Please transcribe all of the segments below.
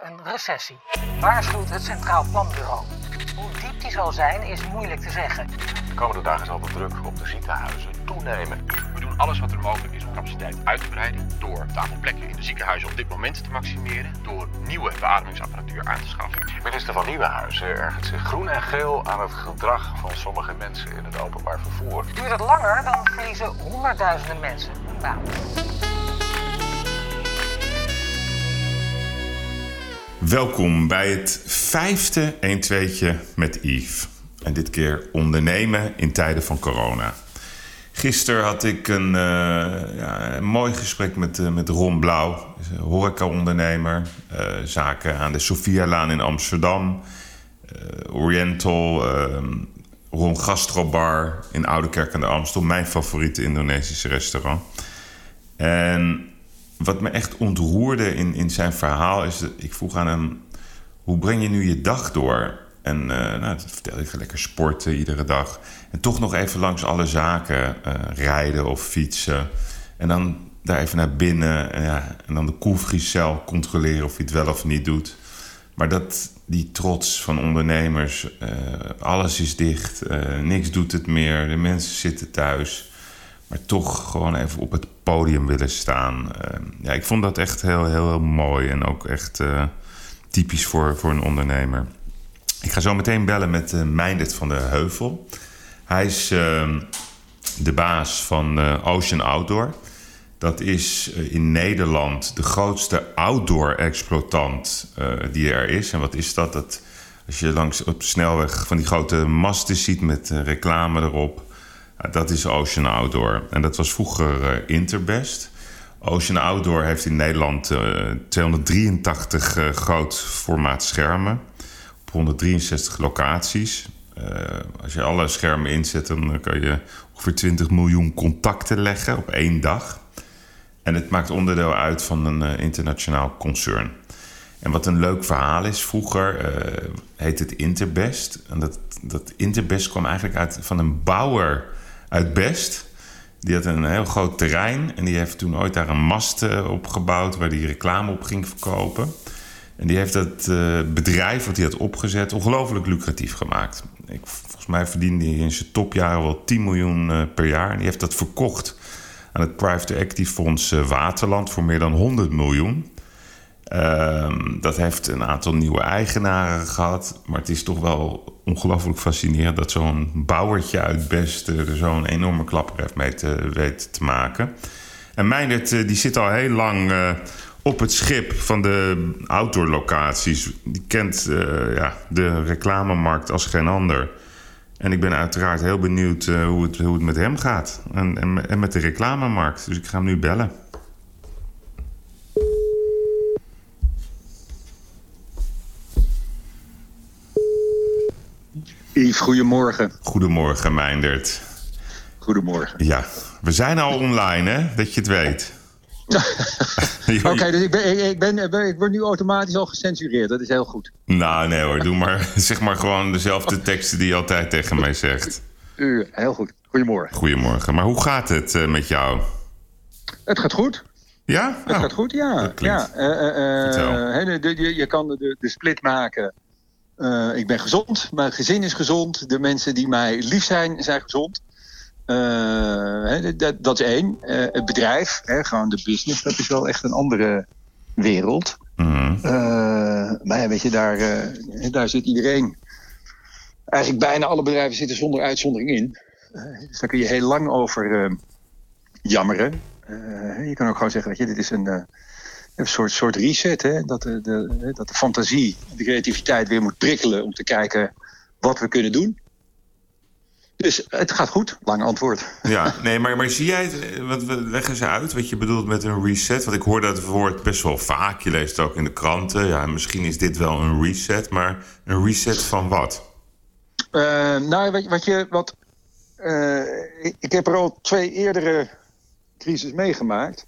Een recessie waarschuwt het Centraal Planbureau. Hoe diep die zal zijn is moeilijk te zeggen. De komende dagen zal de druk op de ziekenhuizen toenemen. We doen alles wat er mogelijk is om capaciteit uit te breiden. Door het aantal plekken in de ziekenhuizen op dit moment te maximeren. Door nieuwe beademingsapparatuur aan te schaffen. Minister van Nieuwenhuizen ergert zich groen en geel aan het gedrag van sommige mensen in het openbaar vervoer. Duurt het langer, dan verliezen honderdduizenden mensen hun baan. Welkom bij het vijfde 1 2 met Yves. En dit keer ondernemen in tijden van corona. Gisteren had ik een, uh, ja, een mooi gesprek met, uh, met Ron Blauw, horeca-ondernemer. Uh, zaken aan de Sophialaan in Amsterdam. Oriental, ehm, Ron Gastrobar in Oudekerk aan de Amstel. Mijn favoriete Indonesische restaurant. En wat me echt ontroerde in, in zijn verhaal is... Dat ik vroeg aan hem, hoe breng je nu je dag door? En uh, nou, dat vertelde ik, lekker sporten iedere dag. En toch nog even langs alle zaken uh, rijden of fietsen. En dan daar even naar binnen. En, ja, en dan de koelvriescel controleren of hij het wel of niet doet. Maar dat, die trots van ondernemers. Uh, alles is dicht, niks doet het meer. De mensen zitten thuis maar toch gewoon even op het podium willen staan. Ja, ik vond dat echt heel, heel, mooi en ook echt uh, typisch voor, voor een ondernemer. Ik ga zo meteen bellen met uh, Meindert van de Heuvel. Hij is ehm, de baas van Ocean Outdoor. Dat is in Nederland de grootste outdoor-exploitant die er is. En wat is dat? dat? Als je langs op de snelweg van die grote masten ziet met reclame erop dat is Ocean Outdoor. En dat was vroeger Interbest. Ocean Outdoor heeft in Nederland uh, 283 uh, groot formaat schermen. Op 163 locaties. Uh, als je alle schermen inzet, dan kan je ongeveer 20 miljoen contacten leggen op één dag. En het maakt onderdeel uit van een internationaal concern. En wat een leuk verhaal is, vroeger heet het Interbest. En dat, dat Interbest kwam eigenlijk uit van een bouwer uit Best. Die had een heel groot terrein en die heeft toen ooit daar een mast uh, op gebouwd waar die reclame op ging verkopen. En die heeft dat uh, bedrijf wat hij had opgezet ongelooflijk lucratief gemaakt. Ik, volgens mij verdiende hij in zijn topjaren wel 10 miljoen uh, per jaar. En die heeft dat verkocht aan het private equity fonds Waterland voor meer dan 100 miljoen. Um, dat heeft een aantal nieuwe eigenaren gehad. Maar het is toch wel ongelooflijk fascinerend dat zo'n bouwertje uit Best er zo'n enorme klapper heeft mee te weten te maken. En Meindert die zit al heel lang uh, op het schip van de outdoor locaties. Die kent uh, ja, de reclamemarkt als geen ander. En ik ben uiteraard heel benieuwd hoe, het, hoe het met hem gaat. En, en, en met de reclamemarkt. Dus ik ga hem nu bellen. Yves, goedemorgen. Goedemorgen, Meindert. Goedemorgen. Ja, we zijn al online, hè? Dat je het weet. Oké, okay, dus ik, ben, ik, ben, ik word nu automatisch al gecensureerd. Dat is heel goed. Nou, nee hoor. Doe maar, zeg maar gewoon dezelfde teksten die je altijd tegen mij zegt. U, heel goed. Goedemorgen. Goedemorgen. Maar hoe gaat het uh, met jou? Het gaat goed. Ja? Het oh, gaat goed, ja. ja. Uh, uh, de, de, je kan de, de split maken uh, ik ben gezond, mijn gezin is gezond, de mensen die mij lief zijn, zijn gezond. Uh, dat, dat, is één. Uh, het bedrijf, hè, gewoon de business, dat is wel echt een andere wereld. Mm. maar ja, weet je, daar, daar zit iedereen. Eigenlijk bijna alle bedrijven zitten zonder uitzondering in. dus daar kun je heel lang over jammeren. je kan ook gewoon zeggen, weet je, dit is een een soort, soort reset. Hè? Dat, de, de, dat de fantasie, de creativiteit weer moet prikkelen om te kijken wat we kunnen doen. Dus het gaat goed, lang antwoord. Ja, nee, maar, maar zie jij het, wat, leg eens uit wat je bedoelt met een reset. Want ik hoor dat woord best wel vaak. Je leest het ook in de kranten. Ja, misschien is dit wel een reset, maar een reset van wat? Uh, nou, wat, wat je. Wat, uh, ik, ik heb er al twee eerdere crisis meegemaakt.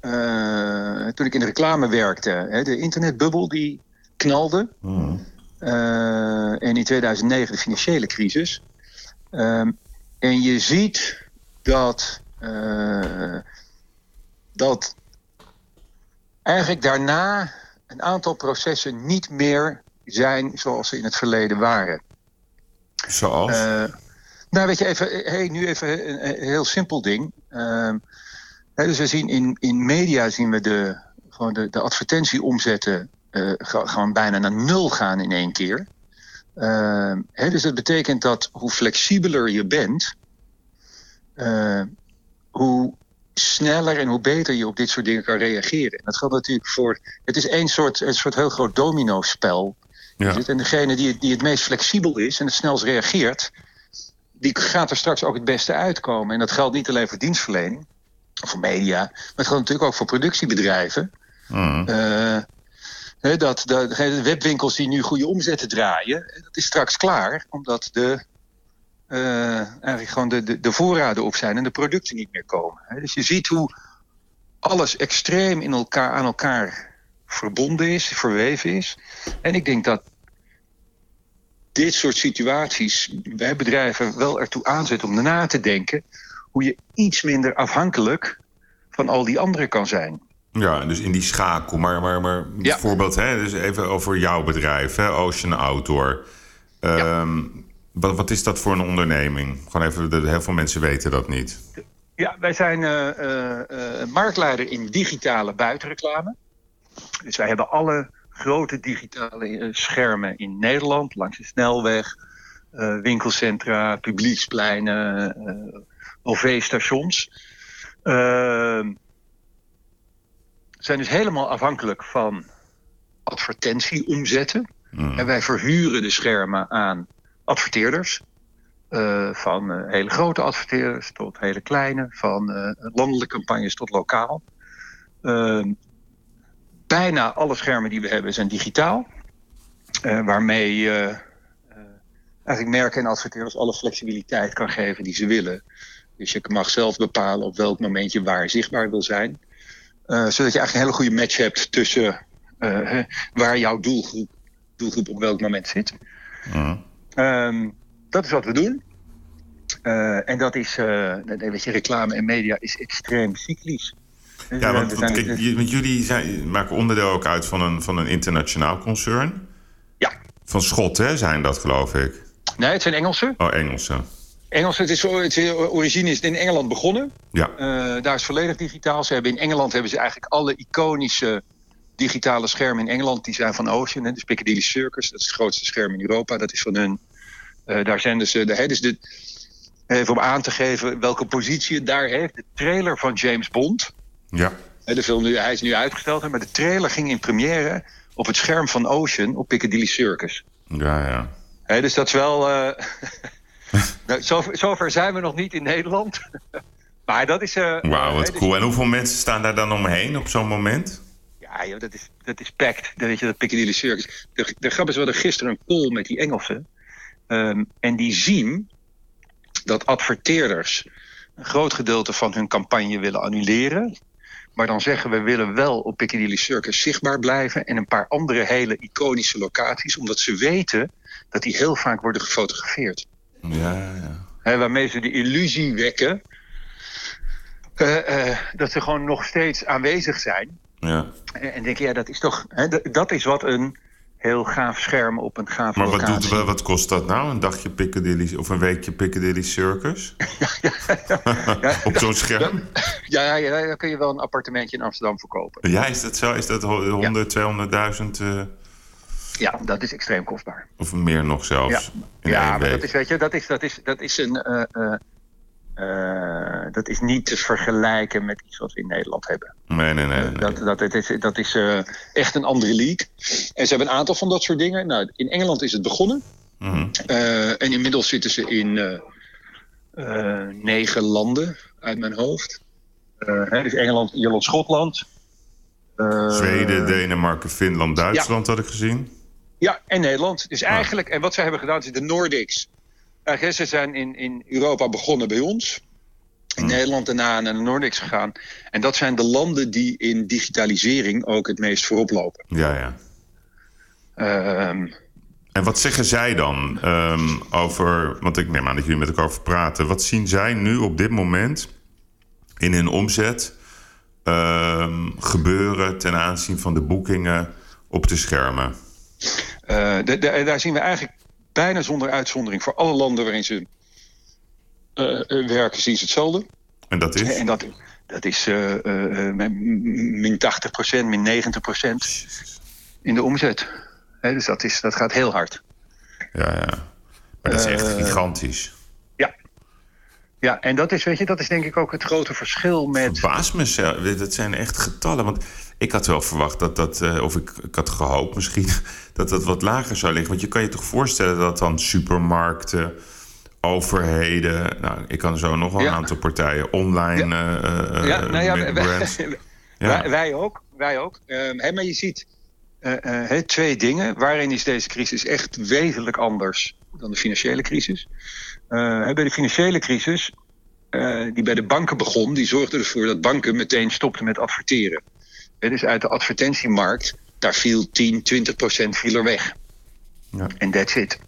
Uh, toen ik in de reclame werkte, hè, de internetbubbel die knalde. Mm. Uh, en in 2009 de financiële crisis. Um, en je ziet dat, uh, dat eigenlijk daarna een aantal processen niet meer zijn zoals ze in het verleden waren. Zoals? Nou, weet je, even, hey, nu even een, heel simpel ding. Dus we zien in, in media zien we de, gewoon de, de advertentieomzetten uh, gewoon bijna naar nul gaan in één keer. Uh, dus dat betekent dat hoe flexibeler je bent, uh, hoe sneller en hoe beter je op dit soort dingen kan reageren. En dat geldt natuurlijk voor. Het is één soort, een soort heel groot domino-spel. Ja. En degene die, die het meest flexibel is en het snelst reageert, die gaat er straks ook het beste uitkomen. En dat geldt niet alleen voor dienstverlening voor media, maar het geldt natuurlijk ook voor productiebedrijven. Mm. Uh, dat de, webwinkels die nu goede omzetten draaien, dat is straks klaar, omdat de, uh, eigenlijk gewoon de, de, de, voorraden op zijn en de producten niet meer komen. Dus je ziet hoe alles extreem in elkaar, aan elkaar verbonden is, verweven is. En ik denk dat dit soort situaties bij bedrijven wel ertoe aanzet om na te denken hoe je iets minder afhankelijk van al die anderen kan zijn. Ja, dus in die schakel. Maar, maar, maar bijvoorbeeld, hè, dus even over jouw bedrijf, hè, Ocean Outdoor. Ehm, wat, wat is dat voor een onderneming? Gewoon even, heel veel mensen weten dat niet. Ja, wij zijn uh, uh, marktleider in digitale buitenreclame. Dus wij hebben alle grote digitale schermen in Nederland, langs de snelweg, winkelcentra, publiekspleinen, OV-stations. Ehm, zijn dus helemaal afhankelijk van advertentieomzetten. Mm. En wij verhuren de schermen aan adverteerders. Uh, van uh, hele grote adverteerders tot hele kleine, van uh, landelijke campagnes tot lokaal. Ehm, bijna alle schermen die we hebben zijn digitaal. waarmee je eigenlijk merken en adverteerders alle flexibiliteit kan geven die ze willen. Dus je mag zelf bepalen op welk moment je waar zichtbaar wil zijn. Uh, zodat je eigenlijk een hele goede match hebt tussen uh, waar jouw doelgroep, doelgroep op welk moment zit. Uh. Um, dat is wat we doen. Uh, en dat is, weet je, reclame en media is extreem cyclisch. Ja, want, want, kijk, want jullie zijn, maken onderdeel ook uit van een, van een internationaal concern. Ja. Van Schot, hè, zijn dat, geloof ik. Nee, het zijn Engelsen. Oh, Engelsen. Engels, het is, het origine is in Engeland begonnen. Ja. Uh, daar is volledig digitaal. Ze hebben in Engeland hebben ze eigenlijk alle iconische digitale schermen in Engeland. Die zijn van Ocean. Hè, dus Piccadilly Circus, dat is het grootste scherm in Europa. Dat is van hun. Uh, daar zenden ze. De, hè, dus de, even om aan te geven welke positie het daar heeft. De trailer van James Bond. Ja. De film nu, hij is nu uitgesteld. Maar de trailer ging in première op het scherm van Ocean op Piccadilly Circus. Ja, ja. Hè, dus dat is wel. Uh, nou, zover, zover, zijn we nog niet in Nederland. maar dat is... Uh, Wauw, wat cool. En hoeveel mensen staan daar dan omheen op zo'n moment? Ja, joh, dat is, dat is packed. Dat weet je, dat Piccadilly Circus. De, de grap is, we hadden gisteren een call met die Engelsen. Um, en die zien dat adverteerders een groot gedeelte van hun campagne willen annuleren. Maar dan zeggen we willen wel op Piccadilly Circus zichtbaar blijven. En een paar andere hele iconische locaties. Omdat ze weten dat die heel vaak worden gefotografeerd. Ja, ja. waarmee ze de illusie wekken uh, uh, dat ze gewoon nog steeds aanwezig zijn. Ja. En, en denk je, ja, dat is toch. dat is wat een heel gaaf scherm op een gaaf Maar wat, doet, wat kost dat nou? Een dagje Piccadilly of een weekje Piccadilly Circus? ja, ja, ja, op zo'n scherm? Ja, ja, daar kun je wel een appartementje in Amsterdam verkopen. Ja, is dat zo? Is dat 100, 200.000? Uh... Ja, dat is extreem kostbaar. Of meer nog zelfs. Ja, ja maar dat is, weet je, dat is, dat is, dat is een. Uh, uh, dat is niet te vergelijken met iets wat we in Nederland hebben. Nee, nee, nee. nee. dat, dat, het is, dat is uh, echt een andere league. En ze hebben een aantal van dat soort dingen. Nou, in Engeland is het begonnen. Mm -hmm. en inmiddels zitten ze in negen landen uit mijn hoofd. Hè, dus Engeland, Ierland, Schotland. Zweden, Denemarken, Finland, Duitsland ja. had ik gezien. Ja, en Nederland. Dus eigenlijk, en wat ze hebben gedaan, is de Nordics. Uh, ze zijn in, in Europa begonnen bij ons. In hmm. Nederland daarna naar de Nordics gegaan. En dat zijn de landen die in digitalisering ook het meest voorop lopen. Ja, ja. Um, en wat zeggen zij dan um, over... Want ik neem aan dat jullie met elkaar over praten. Wat zien zij nu op dit moment in hun omzet... Um, gebeuren ten aanzien van de boekingen op te schermen? Uh, de, de, daar zien we eigenlijk bijna zonder uitzondering voor alle landen waarin ze uh, werken, zien ze hetzelfde. En dat is? En dat, dat is min 80% min 90% in de omzet. dus dat, is, dat gaat heel hard. Ja, ja. Maar dat is echt gigantisch. Ja. En dat is, weet je, dat is denk ik ook het grote verschil met... Verbaas me, dat zijn echt getallen. Want ik had wel verwacht dat dat, uh, of ik, ik had gehoopt misschien, dat dat wat lager zou liggen. Want je kan je toch voorstellen dat dan supermarkten, overheden, nou, ik kan zo nog wel een aantal partijen, online ja. Uh, ja, nou ja, wij, wij, wij, ook. Wij ook. Uh, maar je ziet uh, twee dingen. Waarin is deze crisis echt wezenlijk anders dan de financiële crisis? Bij de financiële crisis, die bij de banken begon, die zorgde ervoor dat banken meteen stopten met adverteren. dus uit de advertentiemarkt, daar viel 10, 20 procent viel er weg. En ja. that's it.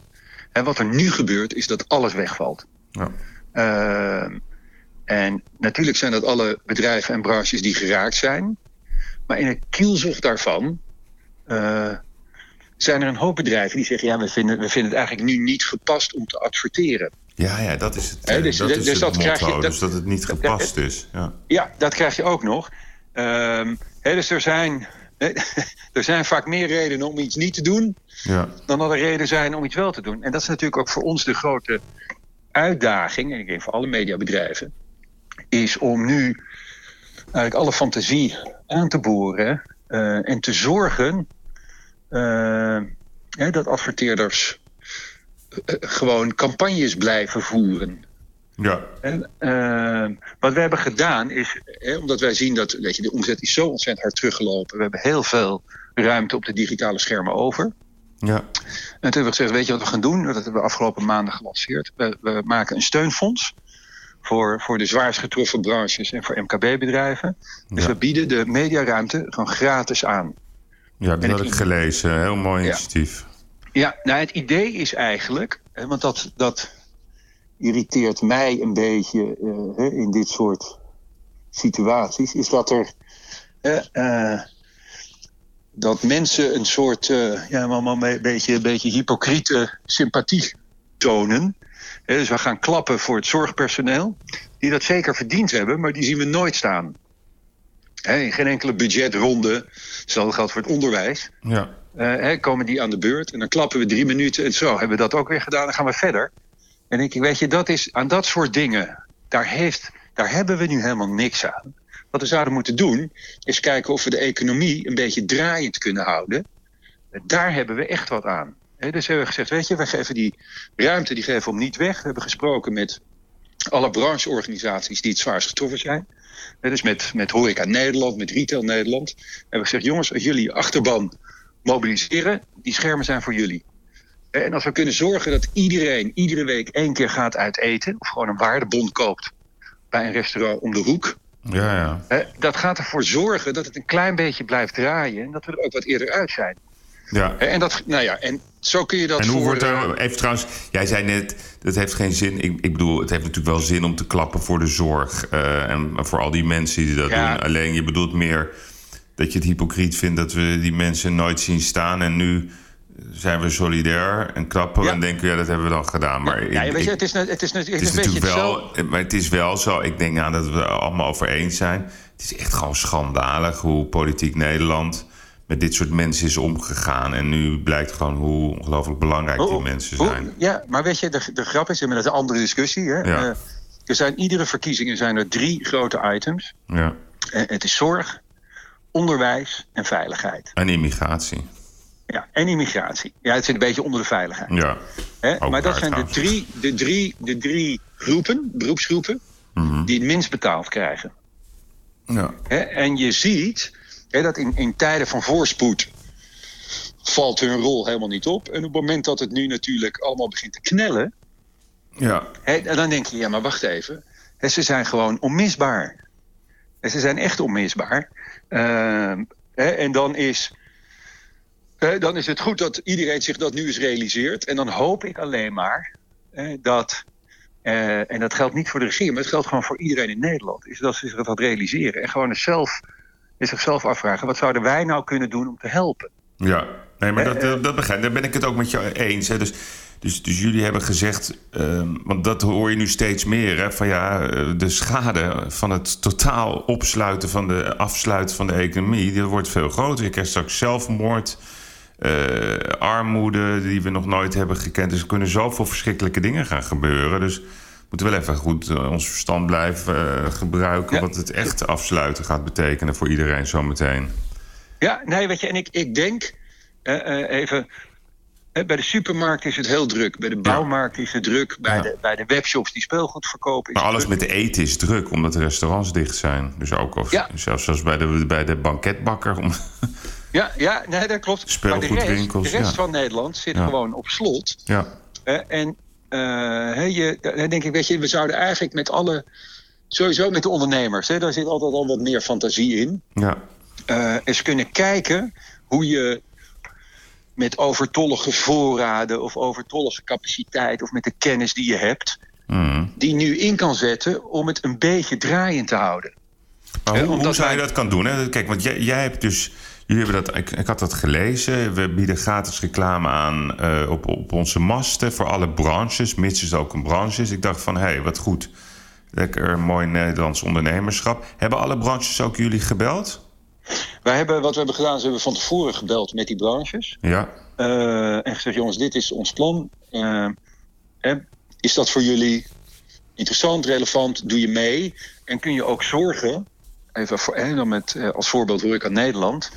En wat er nu gebeurt, is dat alles wegvalt. Ja. Uh, en natuurlijk zijn dat alle bedrijven en branches die geraakt zijn. Maar in het kielzog daarvan uh, zijn er een hoop bedrijven die zeggen: ja, we vinden, we vinden het eigenlijk nu niet gepast om te adverteren. Ja, ja dat is het. He, dus dat, is dus het dat motto, krijg je, dat, dus dat het niet gepast is. Ja, ja dat krijg je ook nog. Um, dus er zijn, er zijn vaak meer redenen om iets niet te doen... Ja. dan dat er redenen zijn om iets wel te doen. En dat is natuurlijk ook voor ons de grote uitdaging... en ik denk voor alle mediabedrijven... is om nu eigenlijk alle fantasie aan te boren... Uh, en te zorgen uh, dat adverteerders gewoon campagnes blijven voeren. Ja. En uh, wat we hebben gedaan is, hè, omdat wij zien dat weet je, de omzet is zo ontzettend hard teruggelopen. We hebben heel veel ruimte op de digitale schermen over. Ja. En toen hebben we gezegd, weet je wat we gaan doen? Dat hebben we afgelopen maanden gelanceerd. We, we maken een steunfonds voor, voor de zwaarst getroffen branches en voor MKB-bedrijven. Dus we bieden de mediaruimte gewoon gratis aan. Ja, dat heb ik gelezen. Heel mooi initiatief. Ja, nou het idee is eigenlijk, want dat, dat irriteert mij een beetje uh, in dit soort situaties, is dat er uh, dat mensen een soort uh, ja, maar een beetje, een beetje hypocriete sympathie tonen. dus we gaan klappen voor het zorgpersoneel, die dat zeker verdiend hebben, maar die zien we nooit staan. in geen enkele budgetronde, hetzelfde geldt voor het onderwijs. Ja. Uh, komen die aan de beurt en dan klappen we drie minuten en zo hebben we dat ook weer gedaan, dan gaan we verder. En ik, weet je, dat is aan dat soort dingen, daar, heeft, daar hebben we nu helemaal niks aan. Wat we zouden moeten doen, is kijken of we de economie een beetje draaiend kunnen houden. Daar hebben we echt wat aan. dus hebben we gezegd, weet je, we geven die ruimte, die geven we om niet weg. We hebben gesproken met alle brancheorganisaties die het zwaarst getroffen zijn. dus met, met Horeca Nederland, met Retail Nederland. We hebben gezegd, jongens, als jullie achterban mobiliseren, die schermen zijn voor jullie. En als we kunnen zorgen dat iedereen iedere week één keer gaat uiteten... of gewoon een waardebon koopt bij een restaurant om de hoek... Ja, ja. Dat gaat ervoor zorgen dat het een klein beetje blijft draaien... en dat we er ook wat eerder uit zijn. Ja. En, dat, nou ja, en zo kun je dat en hoe voor, wordt er, even trouwens, jij zei net, dat heeft geen zin. Ik, ik bedoel, het heeft natuurlijk wel zin om te klappen voor de zorg. Uh, en voor al die mensen die dat doen. Alleen je bedoelt meer dat je het hypocriet vindt dat we die mensen nooit zien staan. En nu zijn we solidair en klappen en denken, ja, dat hebben we dan gedaan. Maar ja, weet je, het is, het is, het is, het is natuurlijk wel, maar het is wel zo. Ik denk aan dat we het allemaal over eens zijn. Het is echt gewoon schandalig hoe politiek Nederland met dit soort mensen is omgegaan. En nu blijkt gewoon hoe ongelooflijk belangrijk die mensen zijn. ja, maar weet je, de, de grap is, en dat is een andere discussie. Hè? Ja. Uh, er zijn iedere verkiezingen zijn er drie grote items. Ja. Uh, het is zorg, onderwijs en veiligheid. En immigratie. Ja, en immigratie. Ja, het zit een beetje onder de veiligheid. Ja. Maar dat zijn de drie, de, drie, de drie groepen, beroepsgroepen, mm die het minst betaald krijgen. Ja. En je ziet dat in, in tijden van voorspoed valt hun rol helemaal niet op. En op het moment dat het nu natuurlijk allemaal begint te knellen, ja. hè, dan denk je, ja, maar wacht even. Ze zijn gewoon onmisbaar. ze zijn echt onmisbaar. Uh, hè, en dan is dan is het goed dat iedereen zich dat nu eens realiseert. En dan hoop ik alleen maar dat, eh, en dat geldt niet voor de regering, maar het geldt gewoon voor iedereen in Nederland, is dat ze zich dat realiseren. En gewoon eens zelf, zichzelf afvragen, wat zouden wij nou kunnen doen om te helpen? Ja, nee, maar dat, dat begrijp Daar ben ik het ook met je eens. Hè. Dus, dus, dus jullie hebben gezegd, uh, want dat hoor je nu steeds meer, hè, van ja, de schade van het totaal opsluiten van de afsluiten van de economie, die wordt veel groter. Je krijgt straks zelfmoord, uh, armoede die we nog nooit hebben gekend. Dus er kunnen zoveel verschrikkelijke dingen gaan gebeuren. Dus moeten we wel even goed uh, ons verstand blijven gebruiken. Ja. Wat het echt afsluiten gaat betekenen voor iedereen zometeen. Ja, nee, weet je, en ik, ik denk even. Bij de supermarkt is het heel druk. Bij de bouwmarkt is het druk. Bij, ja. de, bij de webshops die speelgoed verkopen. Is maar alles met de eten is druk, omdat de restaurants dicht zijn. Dus ook of, ja. zelfs bij de, bij de banketbakker. Om... Ja, ja nee, dat klopt. Maar de rest, de rest van Nederland zit gewoon op slot. Ja. en uh, je, dan denk ik, weet je, we zouden eigenlijk met alle. Sowieso met de ondernemers, hè, daar zit altijd al wat meer fantasie in. Ja. Uh, eens kunnen kijken hoe je met overtollige voorraden of overtollige capaciteit of met de kennis die je hebt, mm. die nu in kan zetten om het een beetje draaiend te houden. Maar hoe, hoe zou je dat kan doen? Hè? Kijk, want jij, jij hebt dus Jullie hebben dat, ik, ik, had dat gelezen. We bieden gratis reclame aan uh, op, op onze masten voor alle branches, mits het ook een branche is. Ik dacht van, hé, hey, wat goed. Lekker mooi Nederlands ondernemerschap. Hebben alle branches ook jullie gebeld? Wij hebben, wat we hebben gedaan, is hebben we van tevoren gebeld met die branches. Ja. Uh, en gezegd, jongens, dit is ons plan. Uh, is dat voor jullie interessant, relevant? Doe je mee? En kun je ook zorgen, even voor, hè, dan met, als voorbeeld hoor ik aan Nederland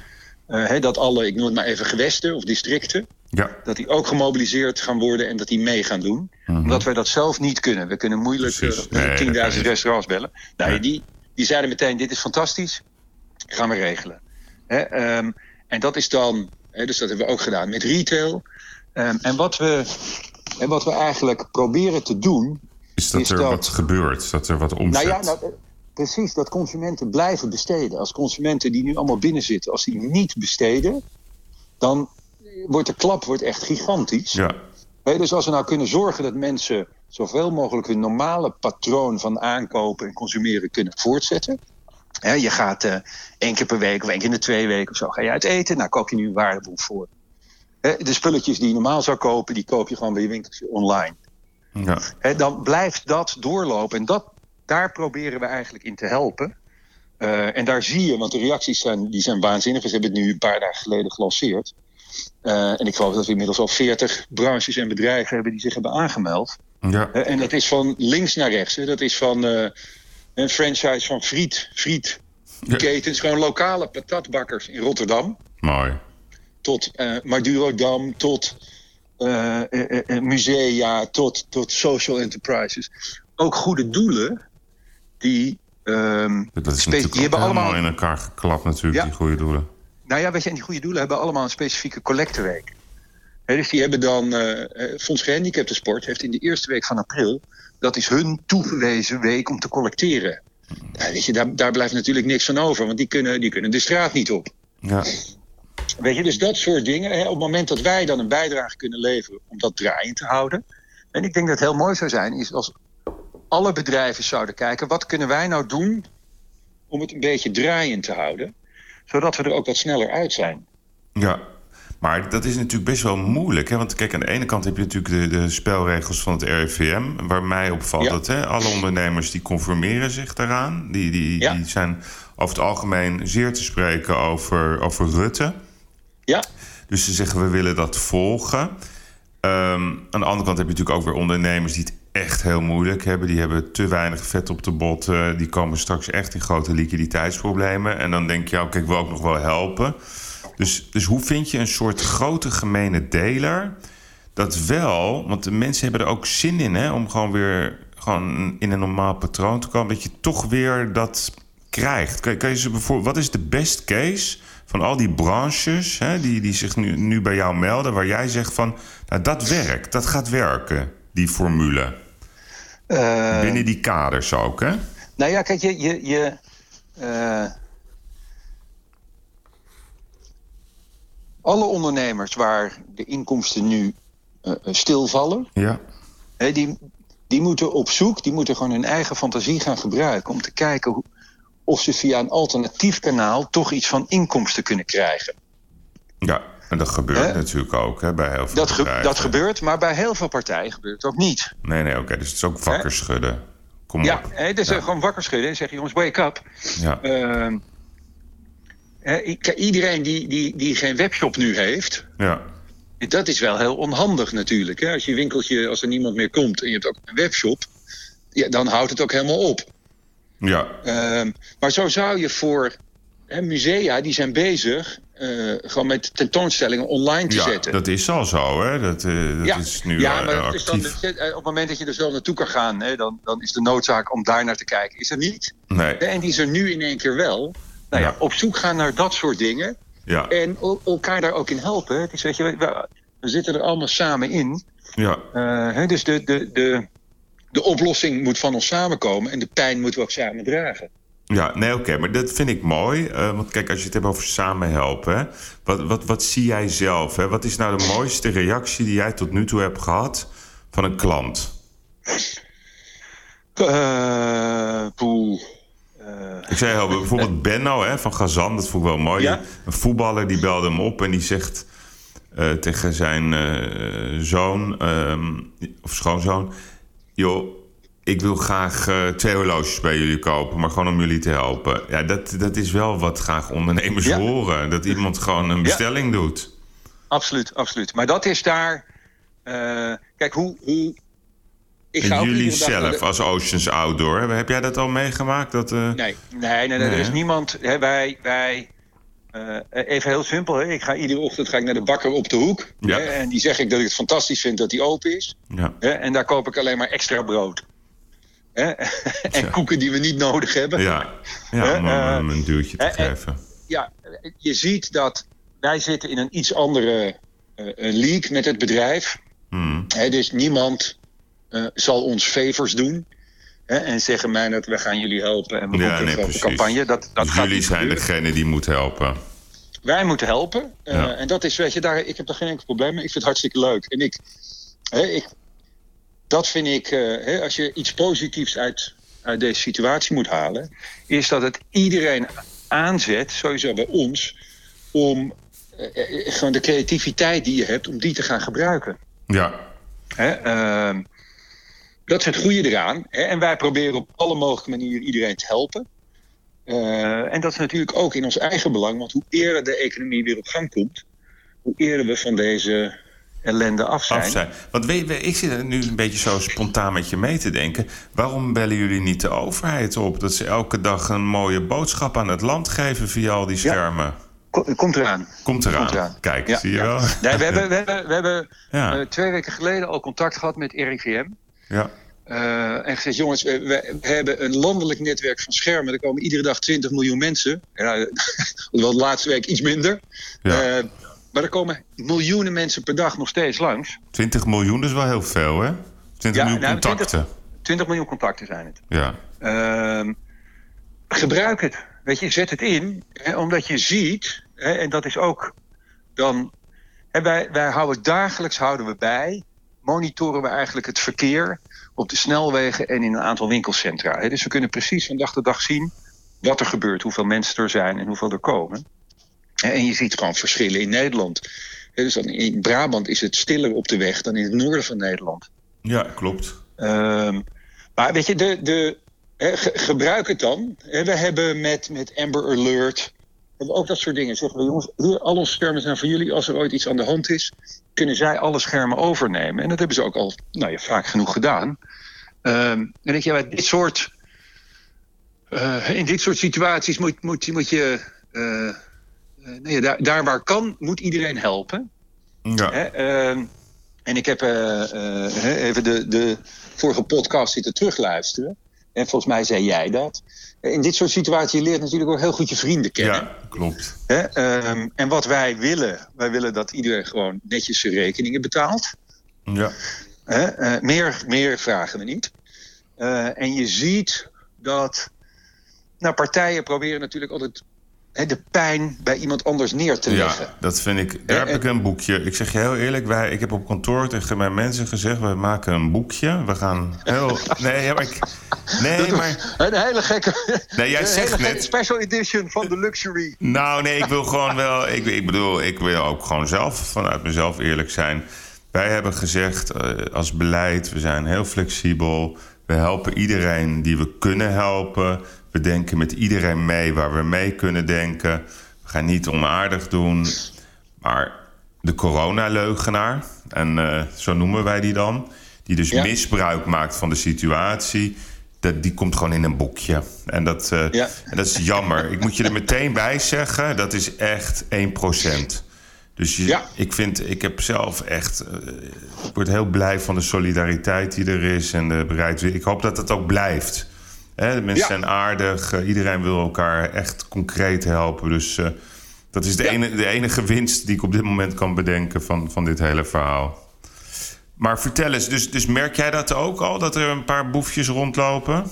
uh, dat alle, ik noem het maar even gewesten of districten, ja. dat die ook gemobiliseerd gaan worden en dat die mee gaan doen. Mhm. Omdat wij dat zelf niet kunnen. We kunnen moeilijk nee, 10.000 restaurants bellen. Nou, nee. die, die zeiden meteen: dit is fantastisch, gaan we regelen. Hè, um, en dat is dan, hè, dus dat hebben we ook gedaan met retail. Um, en wat we, en wat we eigenlijk proberen te doen. Is dat is er dat, wat gebeurt, dat er wat omzet. Nou ja, nou, Precies, dat consumenten blijven besteden. Als consumenten die nu allemaal binnen zitten, als die niet besteden, dan wordt de klap wordt echt gigantisch. Ja. dus als we nou kunnen zorgen dat mensen zoveel mogelijk hun normale patroon van aankopen en consumeren kunnen voortzetten. Je gaat uh, één keer per week of één keer in de twee weken of zo ga je uit eten. Nou koop je nu een waardeboek voor. de spulletjes die je normaal zou kopen, die koop je gewoon bij je winkeltje online. Ja. dan blijft dat doorlopen. En dat daar proberen we eigenlijk in te helpen. Uh, en daar zie je, want de reacties zijn, die zijn waanzinnig. Ze hebben het nu een paar dagen geleden gelanceerd. Uh, en ik geloof dat we inmiddels al 40 branches en bedrijven hebben die zich hebben aangemeld. Ja. En dat is van links naar rechts. Hè. Dat is van een franchise van friet, friet ketens, gewoon lokale patatbakkers in Rotterdam. Mooi. Tot Madurodam, tot musea, tot, tot social enterprises. Ook goede doelen die. Um, dat is die hebben allemaal in elkaar geklapt, natuurlijk, ja. die goede doelen. Nou ja, weet je, en die goede doelen hebben allemaal een specifieke collecteweek. He, dus die hebben dan. Uh, Fonds Gehandicapten Sport heeft in de eerste week van april. Dat is hun toegewezen week om te collecteren. Ja, weet je, daar, daar blijft natuurlijk niks van over, want die kunnen, die kunnen de straat niet op. Ja. Weet je, dus dat soort dingen. Hè, op het moment dat wij dan een bijdrage kunnen leveren om dat draaiend te houden. En ik denk dat het heel mooi zou zijn, is als alle bedrijven zouden kijken... wat kunnen wij nou doen om het een beetje draaiend te houden... zodat we er ook wat sneller uit zijn. Ja, maar dat is natuurlijk best wel moeilijk. Hè? Want kijk, aan de ene kant heb je natuurlijk de, de spelregels van het RIVM... waar mij opvalt ja. dat hè, alle ondernemers die conformeren zich daaraan. Die, die, ja. die zijn over het algemeen zeer te spreken over, over Rutte. Ja. Dus ze zeggen, we willen dat volgen... Um, aan de andere kant heb je natuurlijk ook weer ondernemers die het echt heel moeilijk hebben. Die hebben te weinig vet op de bot. Uh, die komen straks echt in grote liquiditeitsproblemen. En dan denk je, oké, ik wil ook nog wel helpen. Dus, dus hoe vind je een soort grote gemene deler... dat wel, want de mensen hebben er ook zin in... Hè, om gewoon weer gewoon in een normaal patroon te komen... dat je toch weer dat krijgt. Kan, kan je ze bijvoorbeeld, wat is de best case van al die branches hè, die, die zich nu, nu bij jou melden... waar jij zegt van, nou, dat werkt, dat gaat werken, die formule... Uh, Binnen die kaders ook, hè? Nou ja, kijk, je. je, je uh, alle ondernemers waar de inkomsten nu uh, stilvallen. Ja. Hè, die, die moeten op zoek, die moeten gewoon hun eigen fantasie gaan gebruiken. om te kijken hoe, of ze via een alternatief kanaal toch iets van inkomsten kunnen krijgen. Ja, En dat gebeurt natuurlijk ook hè, bij heel veel dat, ge dat gebeurt, maar bij heel veel partijen gebeurt het ook niet. Nee, nee, oké. Dus het is ook wakker schudden. Kom ja, op. het is Ja. gewoon wakker schudden en zeggen: jongens, wake up. Ja. Ehm, hè, ik- iedereen die, die, die geen webshop nu heeft, ja. dat is wel heel onhandig natuurlijk. Hè? Als je winkeltje, als er niemand meer komt en je hebt ook een webshop, ja, dan houdt het ook helemaal op. Ja. Ehm, maar zo zou je voor hè, musea, die zijn bezig, eh, gewoon met tentoonstellingen online te ja, zetten. dat is al zo, hè? Dat, eh, dat ja, is nu ja, eh, maar dan, actief. eh, op het moment dat je er zo naartoe kan gaan, hè, dan, dan is de noodzaak om daar naar te kijken. Is er niet. Nee. En die is er nu in één keer wel. Nou ja, op zoek gaan naar dat soort dingen. Ja. En el- elkaar daar ook in helpen. Het is, weet je, we, we zitten er allemaal samen in. Ja. Eh, hè, dus de, de, de, de oplossing moet van ons samenkomen. En de pijn moeten we ook samen dragen. Ja, nee, oké, maar dat vind ik mooi. eh, want kijk, als je het hebt over samen helpen, hè, wat, wat, wat zie jij zelf? Hè? Wat is nou de mooiste reactie die jij tot nu toe hebt gehad van een klant? Poeh. Eh, Ik zei al, bijvoorbeeld Benno hè, van Gazan, dat vond ik wel mooi. Ja. Een voetballer die belde hem op en die zegt eh, tegen zijn eh, zoon ehm, of schoonzoon: Joh, ik wil graag twee horloges bij jullie kopen, maar gewoon om jullie te helpen. Ja, dat, dat is wel wat graag ondernemers Ja. horen. Dat iemand gewoon een bestelling doet. absoluut, absoluut. Maar dat is daar. kijk, hoe. hoe ik ga jullie zelf de- als Oceans Outdoor, heb jij dat al meegemaakt? Dat, eh, Nee, nee, nee, nee, Nee, er is niemand. Hè, wij, wij, eh, even heel simpel. Hè, ik ga iedere ochtend ga ik naar de bakker op de hoek. Ja. Hè, en die zeg ik dat ik het fantastisch vind dat die open is. ja. Hè, en daar koop ik alleen maar extra brood. Hè, en Ja. koeken die we niet nodig hebben. Ja, ja Hè, om hem eh, een duwtje te eh, eh, geven. ja, je ziet dat wij zitten in een iets andere eh, eh, league met het bedrijf. Hmm. Hè, dus niemand eh, zal ons favors doen. Hè, en zeggen mij dat we gaan jullie helpen en we Ja, een nee, precies. campagne. Dat, dat Dus gaat jullie zijn gebeuren. degene die moet helpen. Wij moeten helpen. Eh, Ja. En dat is, weet je, daar, ik heb daar geen enkel probleem mee. Ik vind het hartstikke leuk. En ik, hè, ik dat vind ik, eh, hè, als je iets positiefs uit, uit deze situatie moet halen, is dat het iedereen aanzet, sowieso bij ons, om gewoon de creativiteit die je hebt, om die te gaan gebruiken. Ja, Hè? ehm, dat is het goede eraan. Hè? En wij proberen op alle mogelijke manieren iedereen te helpen. Eh, en dat is natuurlijk ook in ons eigen belang, want hoe eerder de economie weer op gang komt, hoe eerder we van deze ellende af zijn. af zijn. Want ik zit nu een beetje zo spontaan met je mee te denken. Waarom bellen jullie niet de overheid op? Dat ze elke dag een mooie boodschap aan het land geven via al die schermen. Ko- Komt eraan. Komt eraan. Komt eraan. Kijk, Ja, zie je ja. wel? Nee, we hebben, we hebben, we hebben Ja. eh, twee weken geleden al contact gehad met RIVM. Ja. Eh, en gezegd, jongens, we, hebben een landelijk netwerk van schermen. Er komen iedere dag 20 miljoen mensen. Ja, wel laatste week iets minder. Ja. Eh, maar er komen miljoenen mensen per dag nog steeds langs. 20 miljoen, is wel heel veel, hè? 20 Ja, miljoen nou, contacten. 20 miljoen contacten zijn het. Ja. Ehm, gebruik het. Weet je, zet het in. Hè, omdat je ziet, hè, en dat is ook dan. Hè, wij, wij houden dagelijks houden we bij. Monitoren we eigenlijk het verkeer op de snelwegen en in een aantal winkelcentra. Dus we kunnen precies van dag tot dag zien wat er gebeurt, hoeveel mensen er zijn en hoeveel er komen. En je ziet gewoon verschillen in Nederland. Dus dan in Brabant is het stiller op de weg dan in het noorden van Nederland. ja, klopt. Ehm, maar weet je, de, de, ge- gebruik het dan. We hebben met, met Amber Alert ook dat soort dingen. Zeggen we, jongens, hier, al onze schermen zijn voor jullie. Als er ooit iets aan de hand is, kunnen zij alle schermen overnemen. En dat hebben ze ook al nou ja, vaak genoeg gedaan. Ehm en denk je, bij dit soort, eh, in dit soort situaties moet, moet, moet je... eh, eh, nee, daar, daar waar kan, moet iedereen helpen. Ja. Hè, ehm, en ik heb even de, de vorige podcast zitten terugluisteren. En volgens mij zei jij dat. In dit soort situaties je leert natuurlijk ook heel goed je vrienden kennen. ja, klopt. Hè? Ehm, en wat wij willen, wij willen dat iedereen gewoon netjes zijn rekeningen betaalt. Ja. Hè? Eh, meer, meer vragen we niet. Eh, en je ziet dat nou, partijen proberen natuurlijk altijd de pijn bij iemand anders neer te leggen. Ja, dat vind ik. Daar heb ik een boekje. Ik zeg je heel eerlijk, wij, ik heb op kantoor tegen mijn mensen gezegd: we maken een boekje. We gaan heel. Nee, maar ik, nee, maar. Een hele gekke. Nee, jij zegt net. Special edition van de luxury. Nou, nee, ik wil gewoon wel. Ik, ik bedoel, ik wil ook gewoon zelf vanuit mezelf eerlijk zijn. Wij hebben gezegd uh, als beleid: we zijn heel flexibel. We helpen iedereen die we kunnen helpen. We denken met iedereen mee waar we mee kunnen denken. We gaan niet onaardig doen. Maar de coronaleugenaar, en uh, zo noemen wij die dan... die dus ja. misbruik maakt van de situatie... Dat, die komt gewoon in een boekje. En dat, uh, ja. en dat is jammer. Ik moet je er meteen bij zeggen, dat is echt 1%. Dus je, ja. ik vind, ik heb zelf echt. Uh, ik word heel blij van de solidariteit die er is en de bereidheid. Ik hoop dat het ook blijft. Hè, de mensen zijn aardig, uh, iedereen wil elkaar echt concreet helpen. Dus uh, dat is de, ja. ene, de enige winst die ik op dit moment kan bedenken van, van dit hele verhaal. Maar vertel eens, dus, dus merk jij dat ook al, dat er een paar boefjes rondlopen?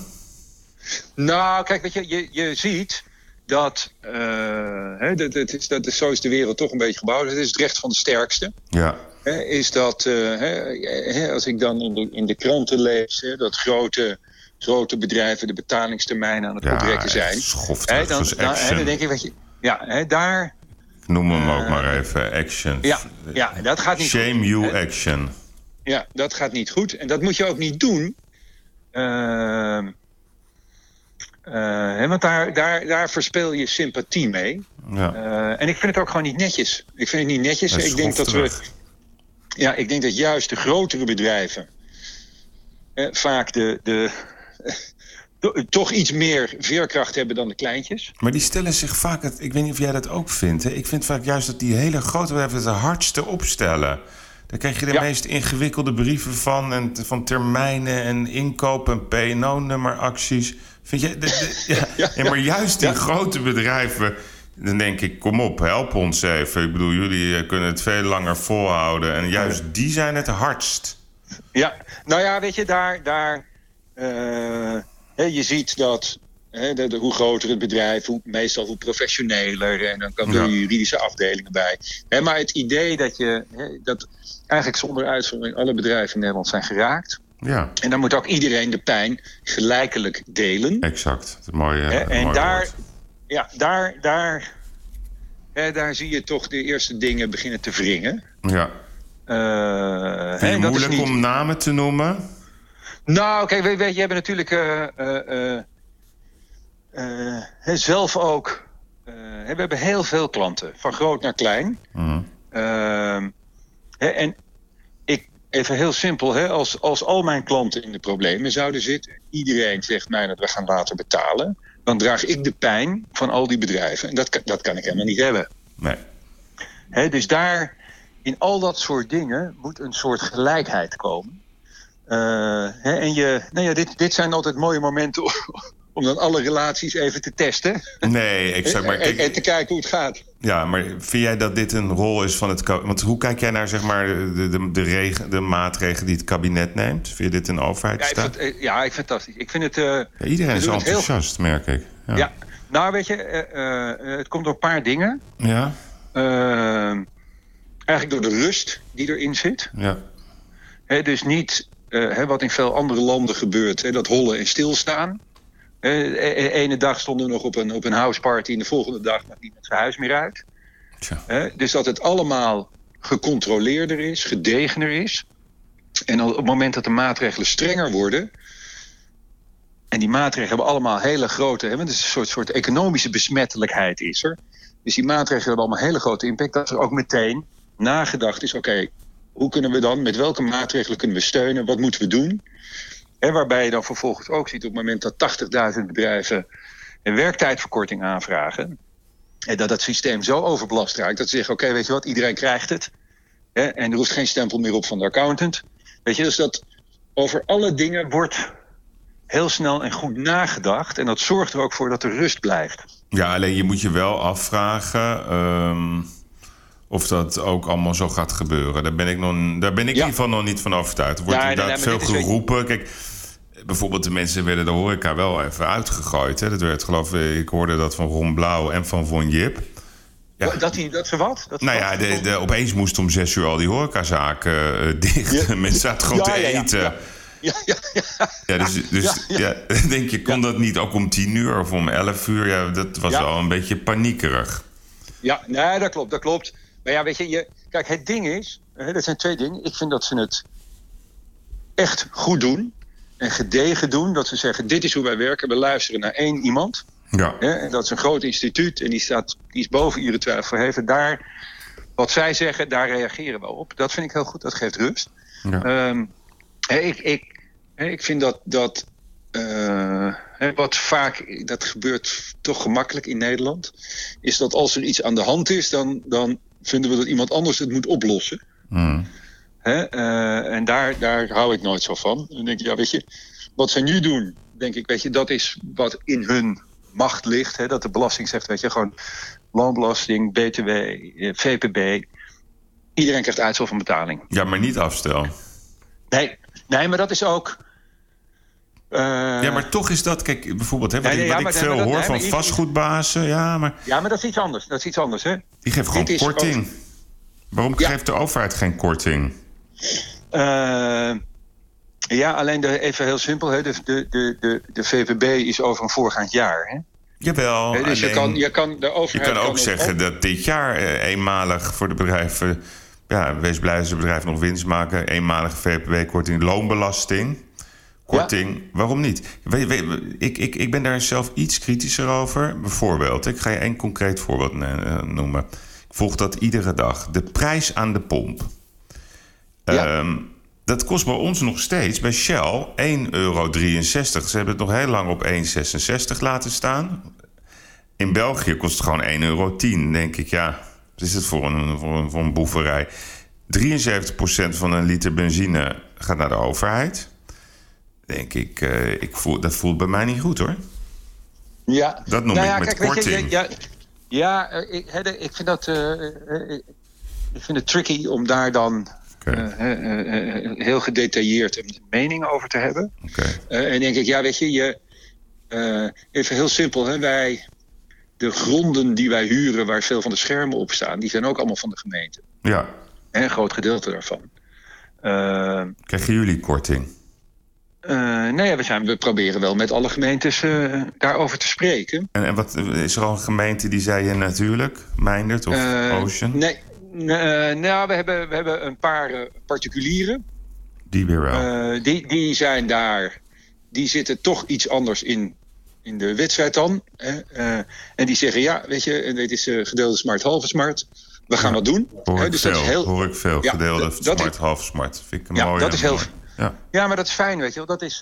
Nou, kijk, weet je, je, je ziet dat, uh, hè, dat, dat, is, dat is, zo is de wereld toch een beetje gebouwd. Het is het recht van de sterkste. Ja. Hè, is dat, uh, hè, als ik dan in de, in de kranten lees, dat grote grote bedrijven de betalingstermijnen aan het ja, zijn. Schoftig, dan, dan, dan, denk ik, weet je, ja, hè, daar. Noem hem uh, ook maar even, action. Ja, ja dat gaat niet Shame goed. you hè? action. Ja, dat gaat niet goed. En dat moet je ook niet doen. Uh, uh, want daar, daar, daar verspeel je sympathie mee. Ja. Uh, en ik vind het ook gewoon niet netjes. Ik vind het niet netjes. Ik denk dat we. Ja, ik denk dat juist de grotere bedrijven. Eh, vaak de, de, toch iets meer veerkracht hebben dan de kleintjes. Maar die stellen zich vaak, het, ik weet niet of jij dat ook vindt. Hè? Ik vind vaak juist dat die hele grote bedrijven het de hardste opstellen. Daar krijg je de ja. meest ingewikkelde brieven van. En van termijnen en inkoop en PNO-nummeracties. Vind je? De, de, ja. ja, ja, maar juist die grote bedrijven. Dan denk ik, kom op, help ons even. Ik bedoel, jullie kunnen het veel langer volhouden. En juist die zijn het hardst. Ja, nou ja, weet je, daar. daar hè, je ziet dat. Hè, de, de, hoe groter het bedrijf, hoe, meestal hoe professioneler. En dan komen er ja. juridische afdelingen bij. Maar het idee dat je. Hè, dat eigenlijk zonder uitzondering alle bedrijven in Nederland zijn geraakt. Ja. En dan moet ook iedereen de pijn gelijkelijk delen. Exact. Het mooie, en daar. woord. Ja, daar. daar hè, daar zie je toch de eerste dingen beginnen te wringen. Ja. Uh, Vind je het moeilijk niet... om namen te noemen? Nou, kijk, weet, weet je, hebben natuurlijk uh, uh, zelf ook. we hebben heel veel klanten, van groot naar klein. Uh -huh. en ik, even heel simpel, hè, als, als al mijn klanten in de problemen zouden zitten, iedereen zegt mij dat we gaan later betalen, dan draag ik de pijn van al die bedrijven. En dat, dat kan ik helemaal niet hebben. Nee. Hè, dus daar in al dat soort dingen moet een soort gelijkheid komen. Uh, hè, en je, nou ja, dit, dit zijn altijd mooie momenten om, dan alle relaties even te testen. Nee, exact. Maar en, en, te kijken hoe het gaat. Ja, maar vind jij dat dit een rol is van het Want hoe kijk jij naar zeg maar, de, de, de, regen, de maatregelen die het kabinet neemt? Vind je dit een overheidstaat? Ja, ja, ik vind het fantastisch. Ik vind het, uh, ja, iedereen is enthousiast, heel... merk ik. Ja. ja. nou weet je, uh, het komt door een paar dingen. Ja. Eigenlijk door de rust die erin zit. Ja. He, dus niet uh, he, wat in veel andere landen gebeurt, he, dat hollen en stilstaan. De ene dag stonden we nog op een, op een houseparty en de volgende dag mag niemand zijn huis meer uit. Dus dat het allemaal gecontroleerder is, gedegener is. En op het moment dat de maatregelen strenger worden. En die maatregelen hebben allemaal hele grote. Hè, want het is een soort, soort economische besmettelijkheid is er. Dus die maatregelen hebben allemaal hele grote impact. Dat er ook meteen nagedacht is: oké, okay, hoe kunnen we dan, met welke maatregelen kunnen we steunen? Wat moeten we doen? En waarbij je dan vervolgens ook ziet op het moment dat 80.000 bedrijven een werktijdverkorting aanvragen. En dat het systeem zo overbelast raakt dat ze zeggen: oké, weet je wat, iedereen krijgt het. Hè, en er hoeft geen stempel meer op van de accountant. Weet je, dus dat over alle dingen wordt heel snel en goed nagedacht. En dat zorgt er ook voor dat er rust blijft. Ja, alleen je moet je wel afvragen. Um of dat ook allemaal zo gaat gebeuren. Daar ben ik, nog, daar ben ik ja. in ieder geval nog niet van overtuigd. Er wordt ja, inderdaad nee, nee, veel geroepen. Kijk, bijvoorbeeld de mensen werden de horeca wel even uitgegooid. Hè? Dat werd geloof ik, ik hoorde dat van Ron Blauw en van Von Jip. Ja. Dat, die, dat ze wat? Dat nou ja, de, de, opeens moesten om zes uur al die horecazaken uh, dicht. Ja. Mensen zaten gewoon te eten. Ja, ja, ja. ja dus, dus ja, denk je, kon dat niet ook om tien uur of om elf uur? Ja, dat was wel een beetje paniekerig. Ja, nee, dat klopt, dat klopt. Maar ja, weet je, je kijk, het ding is, hè, dat zijn twee dingen. Ik vind dat ze het echt goed doen en gedegen doen. Dat ze zeggen, dit is hoe wij werken. We luisteren naar één iemand. Ja. Hè, en dat is een groot instituut en die, staat, die is boven iedere twijfel verheven. Daar, wat zij zeggen, daar reageren we op. Dat vind ik heel goed, dat geeft rust. Ja. Um, ik, ik, ik vind dat, dat uh, wat vaak, dat gebeurt toch gemakkelijk in Nederland, is dat als er iets aan de hand is, dan, dan vinden we dat iemand anders het moet oplossen. Mm. Hè? Uh, en daar, daar hou ik nooit zo van. Dan denk ik, ja, weet je, wat zij nu doen, denk ik, weet je, dat is wat in hun macht ligt. Hè? Dat de belasting zegt, weet je, gewoon loonbelasting, BTW, eh, VPB. Iedereen krijgt uitstel van betaling. Ja, maar niet afstel. Nee, nee maar dat is ook. Uh... ja, maar toch is dat, kijk, bijvoorbeeld, hè, wat, ik, wat ja, ik veel dat, hoor van vastgoedbazen, ja, maar... Ja, maar dat is iets anders, dat is iets anders, hè? Die geeft gewoon korting. Waarom geeft de overheid geen korting? Uh, ja, alleen de, even heel simpel. Hè, de, de, de, de VVB is over een voorgaand jaar. Hè? Jawel. Hè, dus je, kan, je kan de overheid. Je kan ook zeggen dat dit jaar eh, eenmalig voor de bedrijven. Ja, wees blij als de bedrijven nog winst maken. Eenmalige VPB-korting, loonbelasting. Korting, ja. waarom niet? We, we, ik, ik, ik ben daar zelf iets kritischer over. Bijvoorbeeld, ik ga je één concreet voorbeeld noemen. Ik volg dat iedere dag. De prijs aan de pomp. Ja. Um, dat kost bij ons nog steeds, bij Shell, 1,63 euro. Ze hebben het nog heel lang op 1,66 laten staan. In België kost het gewoon 1,10 euro. denk ik, ja, wat is het voor een, voor een, voor een boeverij? 73% van een liter benzine gaat naar de overheid. Denk ik, uh, ik voel, dat voelt bij mij niet goed hoor. Ja, dat noem nou ik ja, met kijk, korting. Weet je, ja, ja, ik, ik vind dat. Uh, ik vind het tricky om daar dan Okay. Uh, heel gedetailleerd een mening over te hebben. Okay. en denk ik, ja, weet je, je even heel simpel, hè, wij, de gronden die wij huren, waar veel van de schermen op staan, die zijn ook allemaal van de gemeente. Ja. En een groot gedeelte daarvan. Krijgen jullie korting? Nee, we, zijn, we proberen wel met alle gemeentes daarover te spreken. En, en wat, is er al een gemeente die zei je natuurlijk? Meindert of Ocean? Nee, uh, nou, we hebben, we hebben een paar uh, particulieren. Die weer wel. Uh, die, die zijn daar. Die zitten toch iets anders in, in de wedstrijd dan. en die zeggen: ja, weet je, dit is gedeelde smart, halve smart. We gaan ja, wat doen. Hoor ik dus veel, dat is heel, hoor ik veel. Ja, gedeelde dat, smart, dat, halve smart. Vind ik een ja, mooie. Dat is heel, ja. ja, maar dat is fijn, weet je wel. Dat is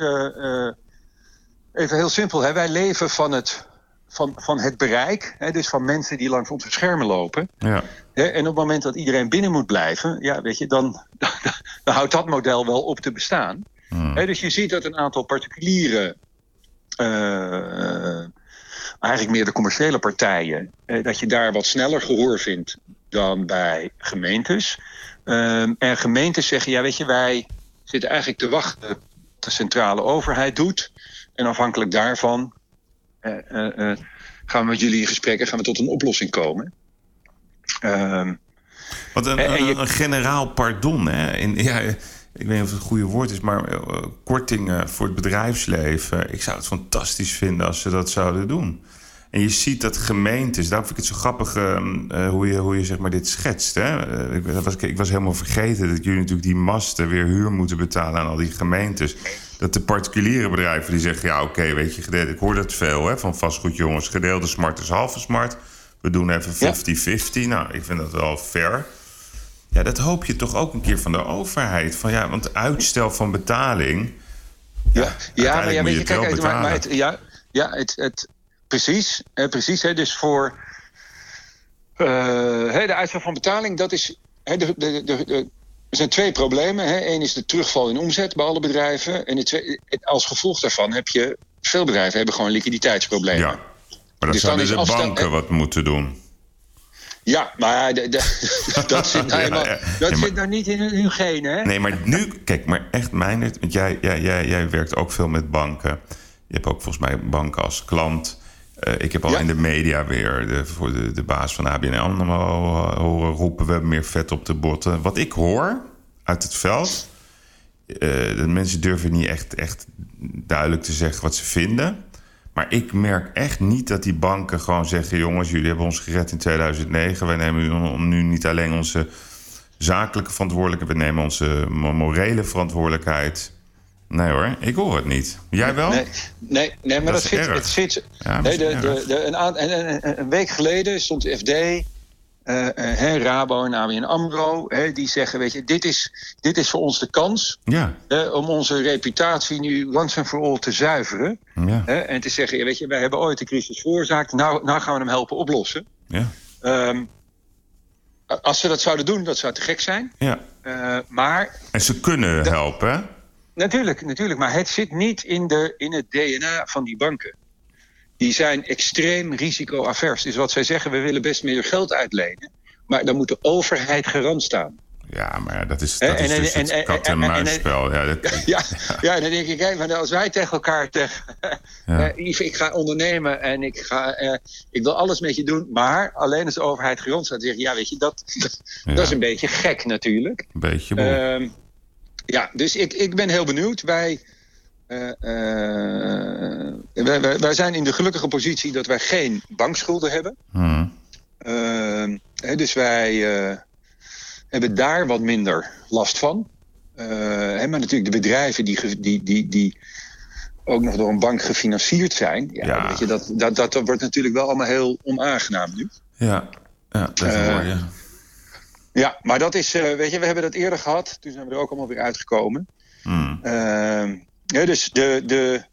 even heel simpel. Hè? Wij leven van het van, van het bereik, hè, dus van mensen die langs onze schermen lopen. Ja. Hè, en op het moment dat iedereen binnen moet blijven, ja, weet je, dan, dan, dan houdt dat model wel op te bestaan. Hmm. Hè, dus je ziet dat een aantal particulieren, uh, eigenlijk meer de commerciële partijen, eh, dat je daar wat sneller gehoor vindt dan bij gemeentes. Um, en gemeentes zeggen, ja, weet je, wij zitten eigenlijk te wachten wat de centrale overheid doet. En afhankelijk daarvan uh, uh, gaan we met jullie in gesprek en gaan we tot een oplossing komen. Uh, Wat een, en, en je... een, generaal pardon. Hè? In, ja, ik weet niet of het het goede woord is, maar kortingen voor het bedrijfsleven. Ik zou het fantastisch vinden als ze dat zouden doen. En je ziet dat gemeentes, daarom vind ik het zo grappig uh, hoe, je, hoe je zeg maar dit schetst. Hè? Uh, ik, was, ik was helemaal vergeten dat jullie natuurlijk die masten weer huur moeten betalen aan al die gemeentes. Dat de particuliere bedrijven die zeggen, ja oké, okay, weet je, gedeeld, ik hoor dat veel hè, van vastgoedjongens. Gedeelde smart is halve smart. We doen even 50-50. Ja. Nou, ik vind dat wel fair. Ja, dat hoop je toch ook een keer van de overheid. Van, ja, want uitstel van betaling... Ja, ja, maar ja, weet je, kijk, maar, maar het, ja, ja, het, het, Precies, eh, precies. Hè, dus voor uh, de uitstel van betaling, dat is. Hè, de, de, de, er zijn twee problemen. Hè. Eén is de terugval in omzet bij alle bedrijven. En twee, als gevolg daarvan heb je. Veel bedrijven hebben gewoon liquiditeitsproblemen. Ja, maar dan dus zouden dan de banken wat moeten doen. Ja, maar dat zit nou, dat zit nou niet in hun genen, hè? Nee, maar nu, kijk, maar echt mijn... Want jij, jij, jij, jij werkt ook veel met banken. Je hebt ook volgens mij banken als klant. Uh, ik heb al in de media weer de, voor de, de baas van ABN AMRO horen roepen... we hebben meer vet op de botten. Wat ik hoor uit het veld... Uh, de mensen durven niet echt, echt duidelijk te zeggen wat ze vinden... Maar ik merk echt niet dat die banken gewoon zeggen: jongens, jullie hebben ons gered in 2009. Wij nemen nu niet alleen onze zakelijke verantwoordelijkheid, we nemen onze morele verantwoordelijkheid. Nee hoor, ik hoor het niet. Jij wel? Nee, nee, nee maar dat, zit. Het zit nee, de, de, de, een, een, een, week geleden stond de FD uh, Rabo en ABN AMRO, die zeggen, weet je, dit is, dit is voor ons de kans ja. om onze reputatie nu langs en voor al te zuiveren. Ja. en te zeggen, weet je, wij hebben ooit de crisis veroorzaakt, nou, nou gaan we hem helpen oplossen. Ja. Um, als ze dat zouden doen, dat zou te gek zijn. Ja. Uh, maar... En ze kunnen helpen, Natuurlijk, natuurlijk, maar het zit niet in, de, in het DNA van die banken die zijn extreem risicoavers. Dus wat zij zeggen, we willen best meer geld uitlenen. Maar dan moet de overheid garant staan. Ja, maar dat is, dat is dus het kat-en-muisspel. Ja, ja, ja, dan denk ik, maar als wij tegen elkaar zeggen... Ja. Uh, ik ga ondernemen en ik, ga, uh, ik wil alles met je doen... maar alleen als de overheid garant staat, zeggen... ja, weet je, dat, dat is een beetje gek natuurlijk. Een beetje uh, Ja, dus ik, ik ben heel benieuwd. Wij uh, wij, wij, wij, zijn in de gelukkige positie dat wij geen bankschulden hebben. Hmm. Uh, dus wij hebben daar wat minder last van. maar natuurlijk de bedrijven die, die, die, die ook nog door een bank gefinancierd zijn. Ja, ja. Weet je, dat, dat, dat wordt natuurlijk wel allemaal heel onaangenaam nu. Ja, ja dat is mooi, ja. Ja, maar dat is, weet je, we hebben dat eerder gehad. Toen zijn we er ook allemaal weer uitgekomen. Ja, dus de, de,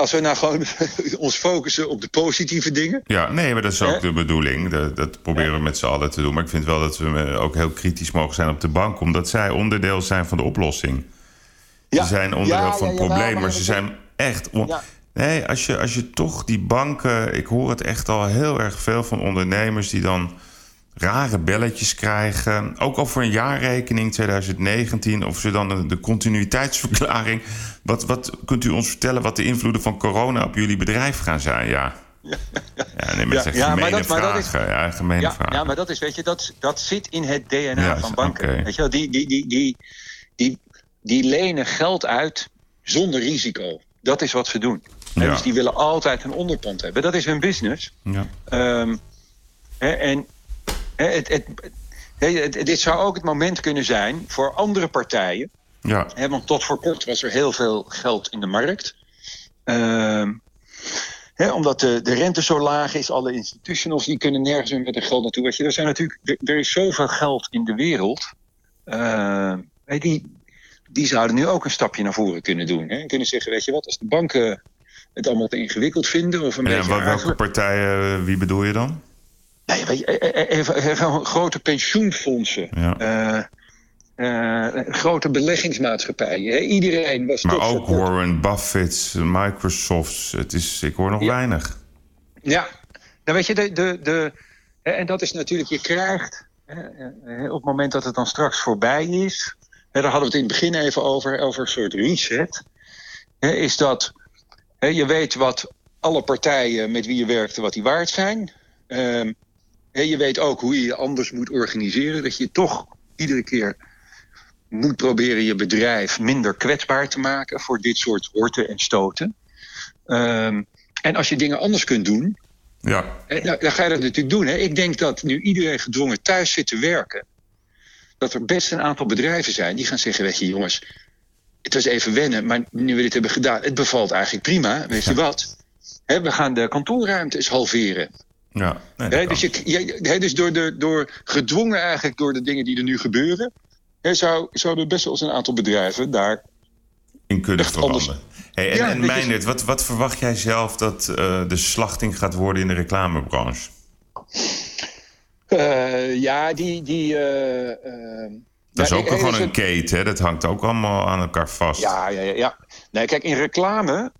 als we nou gewoon ons focussen op de positieve dingen. Ja, nee, maar dat is ook de bedoeling. Dat, dat proberen we met z'n allen te doen. Maar ik vind wel dat we ook heel kritisch mogen zijn op de bank, omdat zij onderdeel zijn van de oplossing. Ze zijn onderdeel van het probleem, maar, ze zijn echt. Nee, als je, als je toch die banken. Ik hoor het echt al heel erg veel van ondernemers die dan rare belletjes krijgen. Ook over een jaarrekening 2019, of ze dan de, continuïteitsverklaring. Wat, wat kunt u ons vertellen wat de invloeden van corona op jullie bedrijf gaan zijn? Ja. Ja, nee, maar ja, maar dat, maar dat is, ja, gemene ja, vragen. Ja, maar dat is, weet je, dat, dat zit in het DNA van banken. Weet je wel, die, die, die, die, die, die lenen geld uit zonder risico. Dat is wat ze doen. Dus die willen altijd een onderpand hebben. Dat is hun business. Ja. Um, en het, het, dit zou ook het moment kunnen zijn voor andere partijen. Ja. want tot voor kort was er heel veel geld in de markt. Ehm, omdat de, de rente zo laag is, alle institutionals die kunnen nergens meer met hun geld naartoe. Weet je, er, zijn natuurlijk, er, is zoveel geld in de wereld. Uh, die, die zouden nu ook een stapje naar voren kunnen doen. Hè? Kunnen zeggen, weet je wat, als de banken het allemaal te ingewikkeld vinden. Of een ja, beetje welke partijen, wie bedoel je dan? Nee, even, even, grote pensioenfondsen. Ja. Uh, grote beleggingsmaatschappijen. Iedereen was Maar ook Warren Buffett, Microsoft. Het is, ik hoor nog weinig. Ja, nou weet je, de, de, de, en dat is natuurlijk, je krijgt op het moment dat het dan straks voorbij is. Daar hadden we het in het begin even over, over een soort reset. Is dat je weet wat alle partijen met wie je werkt, wat die waard zijn. Ehm, je weet ook hoe je je anders moet organiseren. Dat je toch iedere keer moet proberen je bedrijf minder kwetsbaar te maken voor dit soort horten en stoten. Um, en als je dingen anders kunt doen, ja. dan, dan, ga je dat natuurlijk doen. Hè. Ik denk dat nu iedereen gedwongen thuis zit te werken, dat er best een aantal bedrijven zijn die gaan zeggen: Weet je, jongens, het was even wennen, maar nu we dit hebben gedaan, het bevalt eigenlijk prima. Weet je wat? we gaan de kantoorruimtes halveren. Ja, nee, dus, je, dus door, de, door gedwongen eigenlijk door de dingen die er nu gebeuren, zou, zouden best wel eens een aantal bedrijven daar in kunnen veranderen. Hey, en, ja, wat, wat verwacht jij zelf dat uh, de slachting gaat worden in de reclamebranche? Uh, ja, die. die uh, dat is ook gewoon een keten, hè? dat hangt ook allemaal aan elkaar vast. Ja, ja, ja. ja. Nee, kijk, in reclame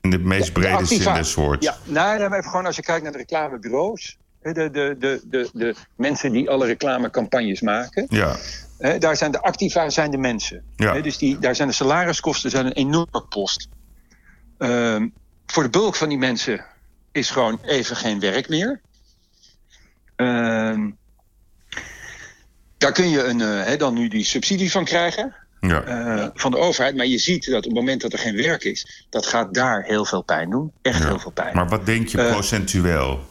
In de meest brede zin des woords. Ja, nou, even gewoon als je kijkt naar de reclamebureaus. De, de, de, de, de mensen die alle reclamecampagnes maken. Ja. daar zijn de activa zijn de mensen. Ja. dus die, daar zijn de salariskosten zijn een enorme post. Ehm, voor de bulk van die mensen is gewoon even geen werk meer. Ehm, daar kun je een, uh, dan nu die subsidie van krijgen. Ja. Uh, van de overheid. Maar je ziet dat op het moment dat er geen werk is, dat gaat daar heel veel pijn doen. Echt heel veel pijn. Maar wat denk je uh, procentueel?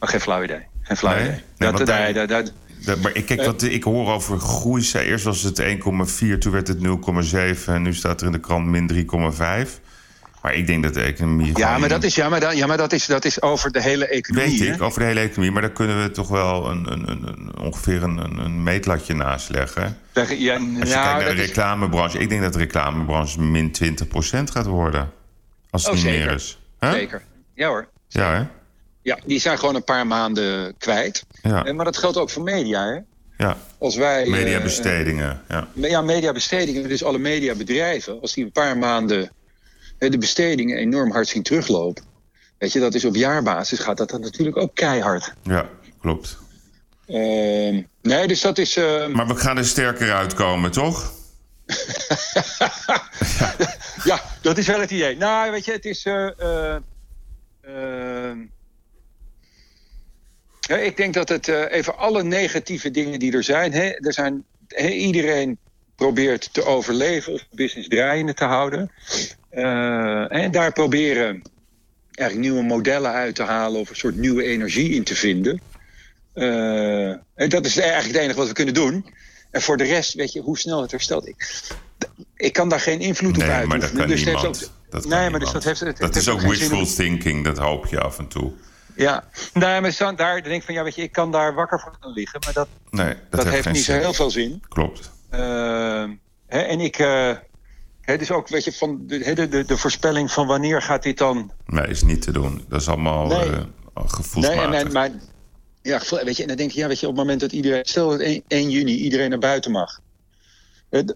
geen flauw idee. Geen flauw nee? idee. Nee, dat, daar, maar ik, kijk, wat, ik hoor over groei. Eerst was het 1,4, toen werd het 0,7 en nu staat er in de krant min 3,5. Maar ik denk dat de economie. Ja, maar dat is, ja, maar dat, ja, maar dat is, dat is over de hele economie. Weet ik, over de hele economie. Maar daar kunnen we toch wel een, een, een, ongeveer een, een meetlatje naast leggen. Ja, Als je nou, kijkt naar de reclamebranche. Ik denk dat de reclamebranche min 20% gaat worden. Als het oh, niet zeker. meer is. Huh? Zeker. Ja hoor. Ja, hè? Ja, die zijn gewoon een paar maanden kwijt. Ja. Maar dat geldt ook voor media, hè? Ja. Als wij, mediabestedingen. Uh, ja. ja, mediabestedingen. Dus alle mediabedrijven. Als die een paar maanden de bestedingen enorm hard zien teruglopen. Weet je, dat is op jaarbasis gaat dat dan natuurlijk ook keihard. Ja, klopt. Uh, nee, dus dat is. Uh... Maar we gaan er sterker uitkomen, toch? ja. ja, dat is wel het idee. Nou, weet je, het is. Uh, ja, ik denk dat het even alle negatieve dingen die er zijn. Hè, er zijn hè, iedereen probeert te overleven of business draaiende te houden. En daar proberen eigenlijk nieuwe modellen uit te halen of een soort nieuwe energie in te vinden. Uh, en dat is eigenlijk het enige wat we kunnen doen. En voor de rest, weet je, hoe snel het herstelt. Ik, ik kan daar geen invloed nee, op uitoefenen. Maar dat kan dus niemand. Ook, dat kan nee, niemand. maar dus dat heeft het. Dat is ook wishful thinking, dat hoop je af en toe. Ja, nee, maar daar denk ik van ja, weet je, ik kan daar wakker van liggen, maar dat, nee, dat, dat heeft, heeft niet zin. zo heel veel zin. Klopt. Uh, hè, en ik. Uh, Het is ook, weet je, van de, de, de, de, voorspelling van wanneer gaat dit dan... Nee, is niet te doen. Dat is allemaal nee. uh, gevoelsmatig. Nee, en, maar, ja, weet je, en dan denk je, ja, weet je, op het moment dat iedereen... Stel dat 1, 1 juni iedereen naar buiten mag.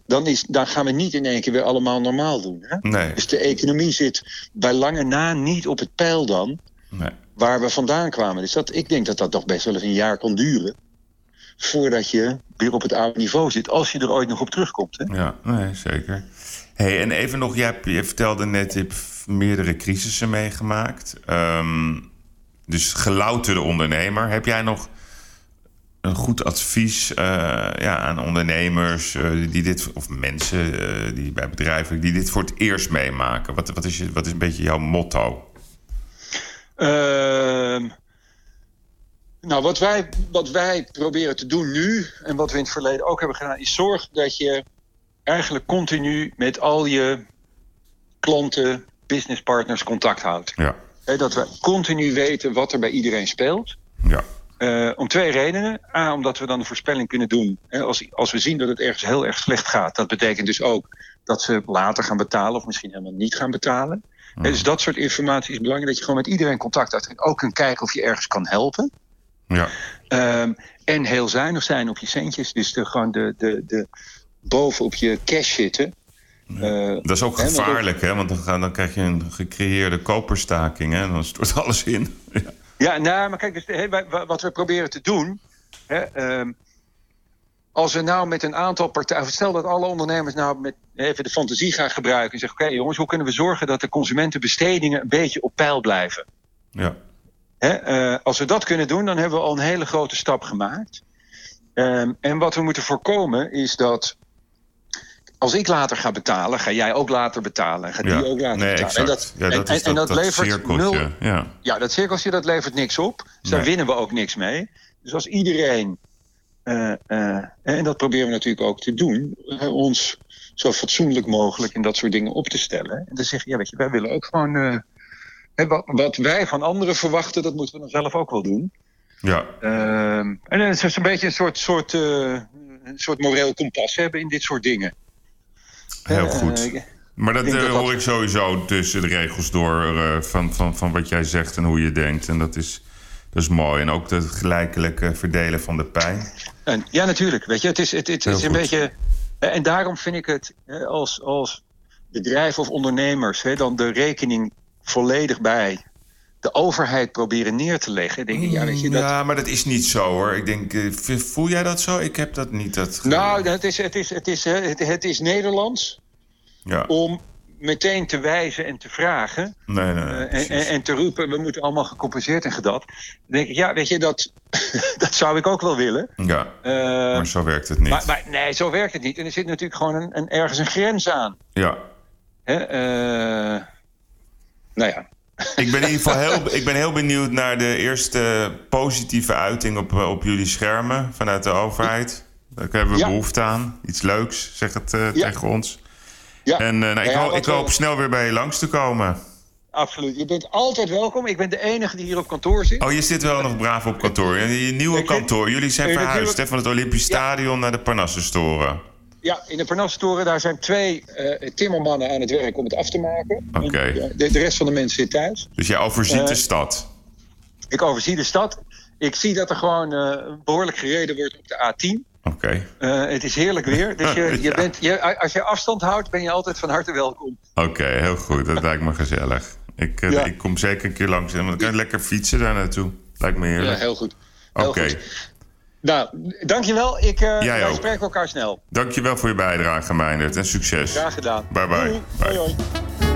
Dan, is, dan gaan we niet in één keer weer allemaal normaal doen. Hè? Nee. Dus de economie zit bij lange na niet op het pijl dan... Nee. waar we vandaan kwamen. Dus dat, ik denk dat dat toch best wel eens een jaar kan duren... voordat je weer op het oude niveau zit. Als je er ooit nog op terugkomt. Hè? Ja, nee, zeker. Hey, en even nog, je, je vertelde net, je hebt meerdere crisissen meegemaakt. Um, dus gelouterde ondernemer. Heb jij nog een goed advies uh, ja, aan ondernemers uh, die dit, of mensen uh, die bij bedrijven die dit voor het eerst meemaken? Wat, wat, is, je, wat is een beetje jouw motto? Uh, nou, wat wij, wat wij proberen te doen nu en wat we in het verleden ook hebben gedaan, is zorg dat je eigenlijk continu met al je klanten, businesspartners contact houdt. Ja. He, dat we continu weten wat er bij iedereen speelt. Ja. Uh, om twee redenen. A, omdat we dan een voorspelling kunnen doen. He, als, als we zien dat het ergens heel erg slecht gaat. Dat betekent dus ook dat ze later gaan betalen of misschien helemaal niet gaan betalen. Mm. He, dus dat soort informatie is belangrijk. Dat je gewoon met iedereen contact houdt. En ook kunt kijken of je ergens kan helpen. Ja. Um, en heel zuinig zijn op je centjes. Dus de, gewoon de, de, de, boven op je cash zitten. Ja. Uh, dat is ook gevaarlijk, hè? Want dan, dan krijg je een gecreëerde koperstaking hè? en dan stort alles in. ja, ja nou, maar kijk, dus, wat we proberen te doen. Hè, um, als we nou met een aantal partijen. Stel dat alle ondernemers nou met even de fantasie gaan gebruiken. En zeggen: Oké, okay, jongens, hoe kunnen we zorgen dat de consumentenbestedingen een beetje op peil blijven? Ja. Hè, uh, als we dat kunnen doen, dan hebben we al een hele grote stap gemaakt. Um, en wat we moeten voorkomen is dat als ik later ga betalen, ga jij ook later betalen. Ja, die ook later nee, betalen. En dat, ja, dat, en, is en dat, dat, dat levert cirkeltje. nul. Ja. ja, dat cirkeltje dat levert niks op. Dus Nee. daar winnen we ook niks mee. Dus als iedereen, uh, uh, en dat proberen we natuurlijk ook te doen, uh, ons zo fatsoenlijk mogelijk in dat soort dingen op te stellen. En dan zeg je, ja, weet je, wij willen ook gewoon. Wat, wat, wij van anderen verwachten, dat moeten we dan zelf ook wel doen. Ja. Ehm, en het is een beetje een soort, soort, een soort moreel kompas hebben in dit soort dingen. Heel Eh, goed. Maar dat, eh, dat hoor ik sowieso tussen de regels door eh, van, van, van wat jij zegt en hoe je denkt. En dat is, dat is mooi. En ook het gelijkelijke verdelen van de pijn. En, ja, natuurlijk. Weet je, het is, het, het is een beetje. En daarom vind ik het als, als bedrijf of ondernemers hè, dan de rekening volledig bij de overheid proberen neer te leggen. Denk ik, ja, weet je, dat... ja, maar dat is niet zo hoor. Ik denk, eh, voel jij dat zo? Ik heb dat niet. Dat... Nou, het is, het, is, het, is, het, het is Nederlands ja. om meteen te wijzen en te vragen. Nee, nee, uh, en, en, te roepen, we moeten allemaal gecompenseerd en gedat. Dan denk ik, ja, weet je, dat, dat zou ik ook wel willen. Ja, uh, maar zo werkt het niet. Maar, maar, nee, zo werkt het niet. En er zit natuurlijk gewoon een, een ergens een grens aan. Ja. Hè? Uh, nou ja. Ik ben in ieder geval heel, ik ben heel benieuwd naar de eerste positieve uiting op, op jullie schermen vanuit de overheid. Daar hebben we ja. behoefte aan. Iets leuks, zeg het uh, ja. tegen ons. Ja. En uh, nou, ik, hoop, ik hoop snel weer bij je langs te komen. Absoluut. Je bent altijd welkom. Ik ben de enige die hier op kantoor zit. Oh, je zit wel nog braaf op kantoor. Je nieuwe kantoor. Jullie zijn verhuisd hè, van het Olympisch Stadion naar de Parnassenstoren. Ja, in de Parnassentoren daar zijn twee uh, timmermannen aan het werk om het af te maken. Oké. Okay. De, de, rest van de mensen zit thuis. Dus jij overziet uh, de stad? Ik overzie de stad. Ik zie dat er gewoon uh, behoorlijk gereden wordt op de A10. Oké. Okay. het is heerlijk weer. Dus je, je ja. bent, je, als je afstand houdt, ben je altijd van harte welkom. Oké, okay, heel goed. Dat lijkt me gezellig. Ik, ja. ik kom zeker een keer langs. En dan kan je lekker fietsen daar naartoe. Lijkt me heerlijk. Ja, heel goed. Oké. Nou, dankjewel. Ik, uh, wij spreken elkaar snel. Dankjewel voor je bijdrage, Meindert. En succes. Graag gedaan. Bye bye. Doei. bye. Hoi, hoi.